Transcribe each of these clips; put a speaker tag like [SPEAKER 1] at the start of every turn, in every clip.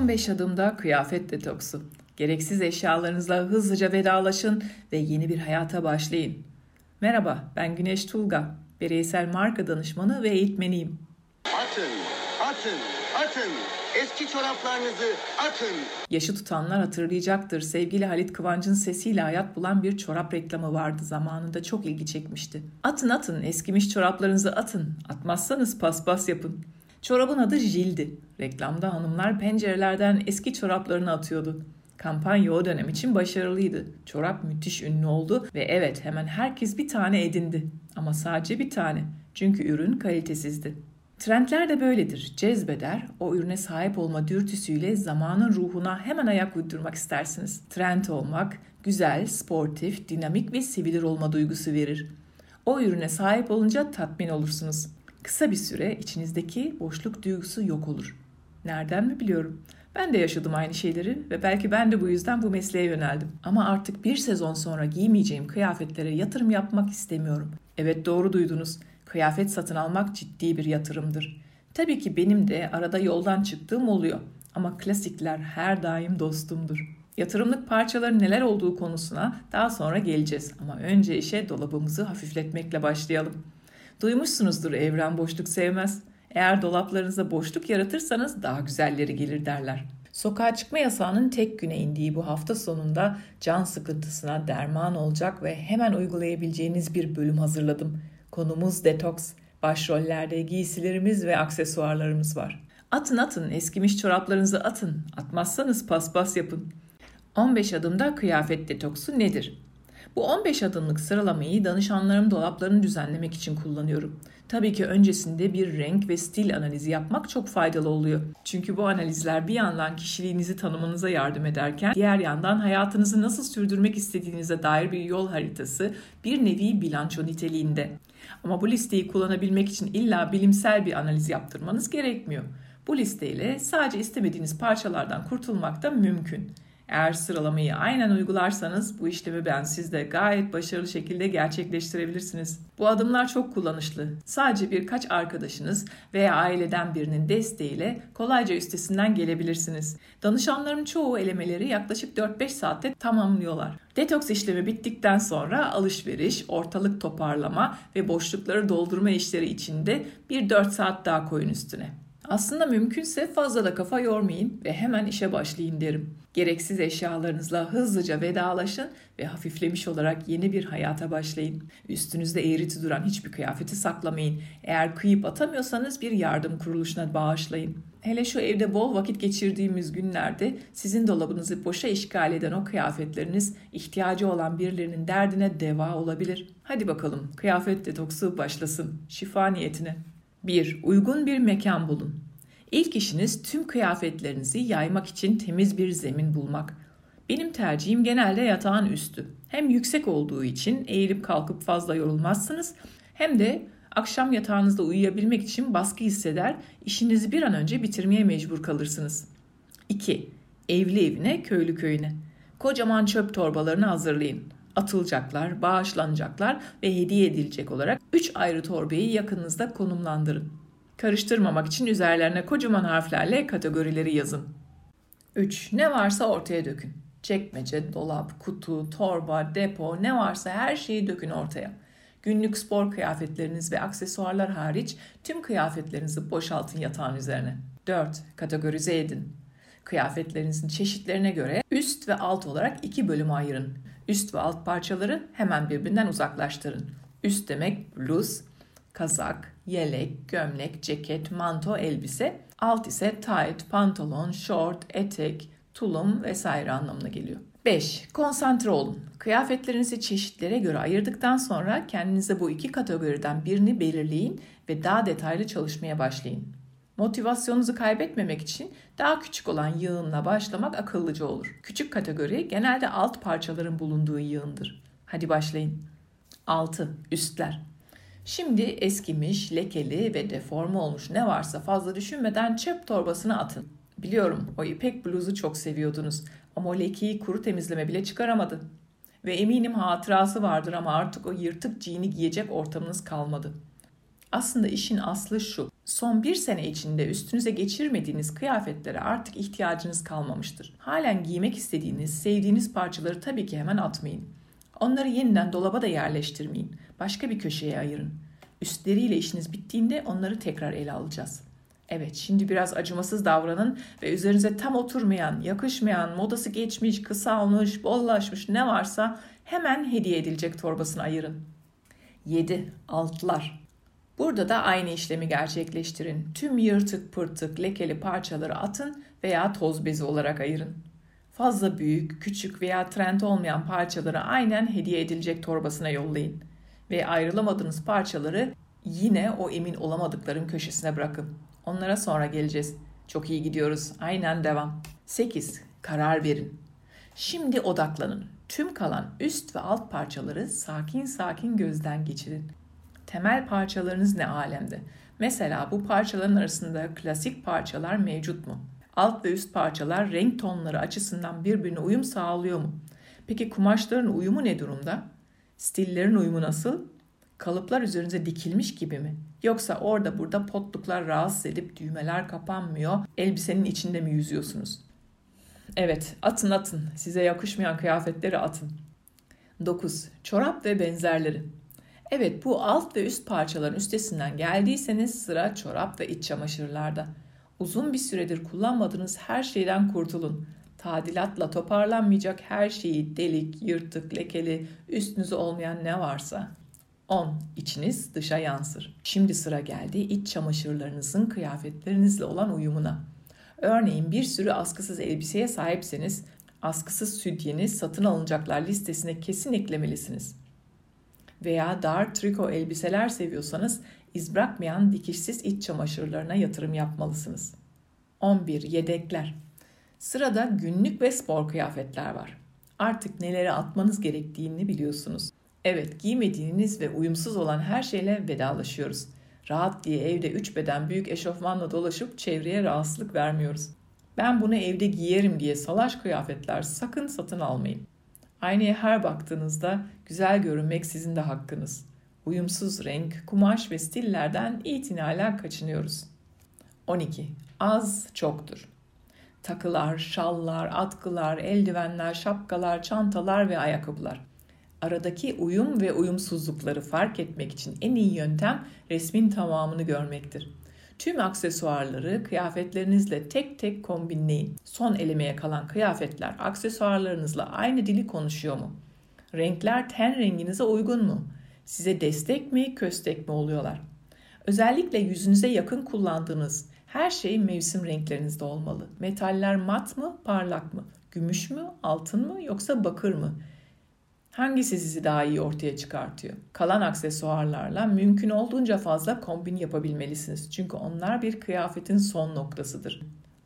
[SPEAKER 1] 15 adımda kıyafet detoksu. Gereksiz eşyalarınızla hızlıca vedalaşın ve yeni bir hayata başlayın. Merhaba, ben Güneş Tulga. Bireysel marka danışmanı ve eğitmeniyim.
[SPEAKER 2] Atın, atın, atın. Eski çoraplarınızı atın.
[SPEAKER 1] Yaşı tutanlar hatırlayacaktır. Sevgili Halit Kıvanç'ın sesiyle hayat bulan bir çorap reklamı vardı. Zamanında çok ilgi çekmişti. Atın atın, eskimiş çoraplarınızı atın. Atmazsanız paspas yapın. Çorabın adı Jil'di. Reklamda hanımlar pencerelerden eski çoraplarını atıyordu. Kampanya o dönem için başarılıydı. Çorap müthiş ünlü oldu ve evet hemen herkes bir tane edindi. Ama sadece bir tane. Çünkü ürün kalitesizdi. Trendler de böyledir. Cezbeder, o ürüne sahip olma dürtüsüyle zamanın ruhuna hemen ayak uydurmak istersiniz. Trend olmak, güzel, sportif, dinamik ve sevilir olma duygusu verir. O ürüne sahip olunca tatmin olursunuz. Kısa bir süre içinizdeki boşluk duygusu yok olur. Nereden mi biliyorum? Ben de yaşadım aynı şeyleri ve belki ben de bu yüzden bu mesleğe yöneldim. Ama artık bir sezon sonra giymeyeceğim kıyafetlere yatırım yapmak istemiyorum. Evet doğru duydunuz. Kıyafet satın almak ciddi bir yatırımdır. Tabii ki benim de arada yoldan çıktığım oluyor. Ama klasikler her daim dostumdur. Yatırımlık parçaların neler olduğu konusuna daha sonra geleceğiz. Ama önce işe dolabımızı hafifletmekle başlayalım. Duymuşsunuzdur evren boşluk sevmez. Eğer dolaplarınıza boşluk yaratırsanız daha güzelleri gelir derler. Sokağa çıkma yasağının tek güne indiği bu hafta sonunda can sıkıntısına derman olacak ve hemen uygulayabileceğiniz bir bölüm hazırladım. Konumuz detoks. Başrollerde giysilerimiz ve aksesuarlarımız var. Atın atın, eskimiş çoraplarınızı atın. Atmazsanız paspas yapın. 15 adımda kıyafet detoksu nedir? Bu 15 adımlık sıralamayı danışanlarım dolaplarını düzenlemek için kullanıyorum. Tabii ki öncesinde bir renk ve stil analizi yapmak çok faydalı oluyor. Çünkü bu analizler bir yandan kişiliğinizi tanımanıza yardım ederken diğer yandan hayatınızı nasıl sürdürmek istediğinize dair bir yol haritası, bir nevi bilanço niteliğinde. Ama bu listeyi kullanabilmek için illa bilimsel bir analiz yaptırmanız gerekmiyor. Bu listeyle sadece istemediğiniz parçalardan kurtulmak da mümkün. Eğer sıralamayı aynen uygularsanız bu işlemi ben sizde gayet başarılı şekilde gerçekleştirebilirsiniz. Bu adımlar çok kullanışlı. Sadece birkaç arkadaşınız veya aileden birinin desteğiyle kolayca üstesinden gelebilirsiniz. Danışanların çoğu elemeleri yaklaşık 4-5 saatte tamamlıyorlar. Detoks işlemi bittikten sonra alışveriş, ortalık toparlama ve boşlukları doldurma işleri içinde bir 4 saat daha koyun üstüne. Aslında mümkünse fazla da kafa yormayın ve hemen işe başlayın derim. Gereksiz eşyalarınızla hızlıca vedalaşın ve hafiflemiş olarak yeni bir hayata başlayın. Üstünüzde eğriti duran hiçbir kıyafeti saklamayın. Eğer kıyıp atamıyorsanız bir yardım kuruluşuna bağışlayın. Hele şu evde bol vakit geçirdiğimiz günlerde sizin dolabınızı boşa işgal eden o kıyafetleriniz ihtiyacı olan birilerinin derdine deva olabilir. Hadi bakalım kıyafet detoksu başlasın şifa niyetine. 1. Uygun bir mekan bulun. İlk işiniz tüm kıyafetlerinizi yaymak için temiz bir zemin bulmak. Benim tercihim genelde yatağın üstü. Hem yüksek olduğu için eğilip kalkıp fazla yorulmazsınız hem de akşam yatağınızda uyuyabilmek için baskı hisseder, işinizi bir an önce bitirmeye mecbur kalırsınız. 2. Evli evine, köylü köyüne. Kocaman çöp torbalarını hazırlayın atılacaklar, bağışlanacaklar ve hediye edilecek olarak 3 ayrı torbayı yakınınızda konumlandırın. Karıştırmamak için üzerlerine kocaman harflerle kategorileri yazın. 3. Ne varsa ortaya dökün. Çekmece, dolap, kutu, torba, depo ne varsa her şeyi dökün ortaya. Günlük spor kıyafetleriniz ve aksesuarlar hariç tüm kıyafetlerinizi boşaltın yatağın üzerine. 4. Kategorize edin. Kıyafetlerinizin çeşitlerine göre üst ve alt olarak iki bölüme ayırın. Üst ve alt parçaları hemen birbirinden uzaklaştırın. Üst demek bluz, kazak, yelek, gömlek, ceket, manto, elbise. Alt ise tight, pantolon, short, etek, tulum vesaire anlamına geliyor. 5. Konsantre olun. Kıyafetlerinizi çeşitlere göre ayırdıktan sonra kendinize bu iki kategoriden birini belirleyin ve daha detaylı çalışmaya başlayın. Motivasyonunuzu kaybetmemek için daha küçük olan yığınla başlamak akıllıca olur. Küçük kategori genelde alt parçaların bulunduğu yığındır. Hadi başlayın. 6. Üstler. Şimdi eskimiş, lekeli ve deforme olmuş ne varsa fazla düşünmeden çöp torbasına atın. Biliyorum o ipek bluzu çok seviyordunuz ama o lekeyi kuru temizleme bile çıkaramadı. Ve eminim hatırası vardır ama artık o yırtık cini giyecek ortamınız kalmadı. Aslında işin aslı şu. Son bir sene içinde üstünüze geçirmediğiniz kıyafetlere artık ihtiyacınız kalmamıştır. Halen giymek istediğiniz, sevdiğiniz parçaları tabii ki hemen atmayın. Onları yeniden dolaba da yerleştirmeyin. Başka bir köşeye ayırın. Üstleriyle işiniz bittiğinde onları tekrar ele alacağız. Evet, şimdi biraz acımasız davranın ve üzerinize tam oturmayan, yakışmayan, modası geçmiş, kısalmış, bollaşmış ne varsa hemen hediye edilecek torbasına ayırın. 7. Altlar Burada da aynı işlemi gerçekleştirin. Tüm yırtık pırtık lekeli parçaları atın veya toz bezi olarak ayırın. Fazla büyük, küçük veya trend olmayan parçaları aynen hediye edilecek torbasına yollayın. Ve ayrılamadığınız parçaları yine o emin olamadıkların köşesine bırakın. Onlara sonra geleceğiz. Çok iyi gidiyoruz. Aynen devam. 8. Karar verin. Şimdi odaklanın. Tüm kalan üst ve alt parçaları sakin sakin gözden geçirin. Temel parçalarınız ne alemde? Mesela bu parçaların arasında klasik parçalar mevcut mu? Alt ve üst parçalar renk tonları açısından birbirine uyum sağlıyor mu? Peki kumaşların uyumu ne durumda? Stillerin uyumu nasıl? Kalıplar üzerinize dikilmiş gibi mi? Yoksa orada burada potluklar rahatsız edip düğmeler kapanmıyor, elbisenin içinde mi yüzüyorsunuz? Evet, atın atın. Size yakışmayan kıyafetleri atın. 9. Çorap ve benzerleri. Evet bu alt ve üst parçaların üstesinden geldiyseniz sıra çorap ve iç çamaşırlarda. Uzun bir süredir kullanmadığınız her şeyden kurtulun. Tadilatla toparlanmayacak her şeyi delik, yırtık, lekeli, üstünüze olmayan ne varsa. 10. İçiniz dışa yansır. Şimdi sıra geldi iç çamaşırlarınızın kıyafetlerinizle olan uyumuna. Örneğin bir sürü askısız elbiseye sahipseniz askısız sütyeni satın alınacaklar listesine kesin eklemelisiniz veya dar triko elbiseler seviyorsanız iz bırakmayan dikişsiz iç çamaşırlarına yatırım yapmalısınız. 11. Yedekler. Sırada günlük ve spor kıyafetler var. Artık nelere atmanız gerektiğini biliyorsunuz. Evet, giymediğiniz ve uyumsuz olan her şeyle vedalaşıyoruz. Rahat diye evde 3 beden büyük eşofmanla dolaşıp çevreye rahatsızlık vermiyoruz. Ben bunu evde giyerim diye salaş kıyafetler sakın satın almayın. Aynaya her baktığınızda güzel görünmek sizin de hakkınız. Uyumsuz renk, kumaş ve stillerden itinayla kaçınıyoruz. 12. Az çoktur. Takılar, şallar, atkılar, eldivenler, şapkalar, çantalar ve ayakkabılar. Aradaki uyum ve uyumsuzlukları fark etmek için en iyi yöntem resmin tamamını görmektir. Tüm aksesuarları kıyafetlerinizle tek tek kombinleyin. Son elemeye kalan kıyafetler aksesuarlarınızla aynı dili konuşuyor mu? Renkler ten renginize uygun mu? Size destek mi, köstek mi oluyorlar? Özellikle yüzünüze yakın kullandığınız her şey mevsim renklerinizde olmalı. Metaller mat mı, parlak mı? Gümüş mü, altın mı yoksa bakır mı? Hangisi sizi daha iyi ortaya çıkartıyor? Kalan aksesuarlarla mümkün olduğunca fazla kombin yapabilmelisiniz. Çünkü onlar bir kıyafetin son noktasıdır.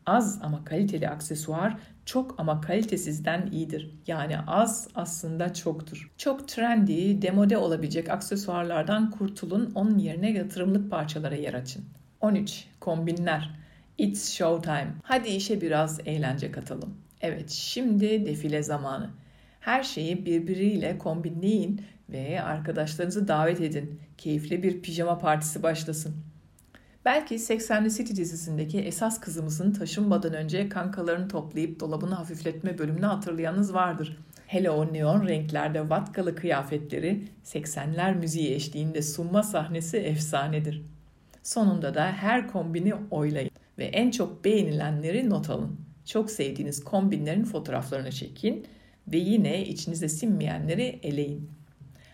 [SPEAKER 1] Az ama kaliteli aksesuar çok ama kalitesizden iyidir. Yani az aslında çoktur. Çok trendy, demode olabilecek aksesuarlardan kurtulun, onun yerine yatırımlık parçalara yer açın. 13. Kombinler. It's showtime. Hadi işe biraz eğlence katalım. Evet, şimdi defile zamanı. Her şeyi birbiriyle kombinleyin ve arkadaşlarınızı davet edin. Keyifli bir pijama partisi başlasın. Belki 80'li City dizisindeki esas kızımızın taşınmadan önce kankalarını toplayıp dolabını hafifletme bölümünü hatırlayanınız vardır. Hele o neon renklerde vatkalı kıyafetleri 80'ler müziği eşliğinde sunma sahnesi efsanedir. Sonunda da her kombini oylayın ve en çok beğenilenleri not alın. Çok sevdiğiniz kombinlerin fotoğraflarını çekin ve yine içinize sinmeyenleri eleyin.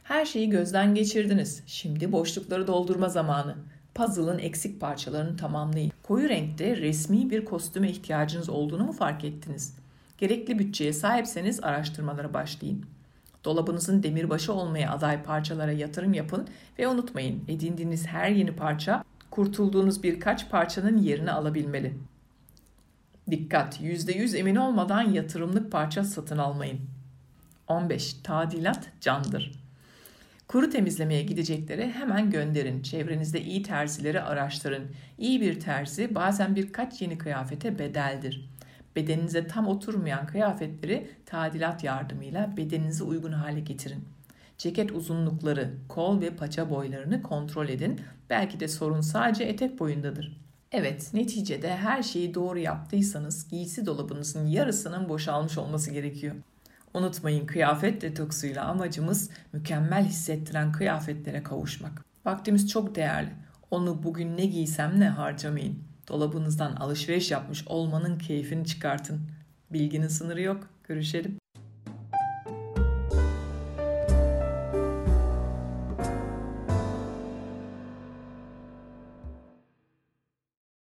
[SPEAKER 1] Her şeyi gözden geçirdiniz. Şimdi boşlukları doldurma zamanı. Puzzle'ın eksik parçalarını tamamlayın. Koyu renkte resmi bir kostüme ihtiyacınız olduğunu mu fark ettiniz? Gerekli bütçeye sahipseniz araştırmalara başlayın. Dolabınızın demirbaşı olmaya aday parçalara yatırım yapın ve unutmayın edindiğiniz her yeni parça kurtulduğunuz birkaç parçanın yerini alabilmeli. Dikkat! %100 emin olmadan yatırımlık parça satın almayın. 15. Tadilat candır. Kuru temizlemeye gidecekleri hemen gönderin. Çevrenizde iyi terzileri araştırın. İyi bir terzi bazen birkaç yeni kıyafete bedeldir. Bedeninize tam oturmayan kıyafetleri tadilat yardımıyla bedeninize uygun hale getirin. Ceket uzunlukları, kol ve paça boylarını kontrol edin. Belki de sorun sadece etek boyundadır. Evet, neticede her şeyi doğru yaptıysanız giysi dolabınızın yarısının boşalmış olması gerekiyor. Unutmayın kıyafet detoksuyla amacımız mükemmel hissettiren kıyafetlere kavuşmak. Vaktimiz çok değerli. Onu bugün ne giysem ne harcamayın. Dolabınızdan alışveriş yapmış olmanın keyfini çıkartın. Bilginin sınırı yok. Görüşelim.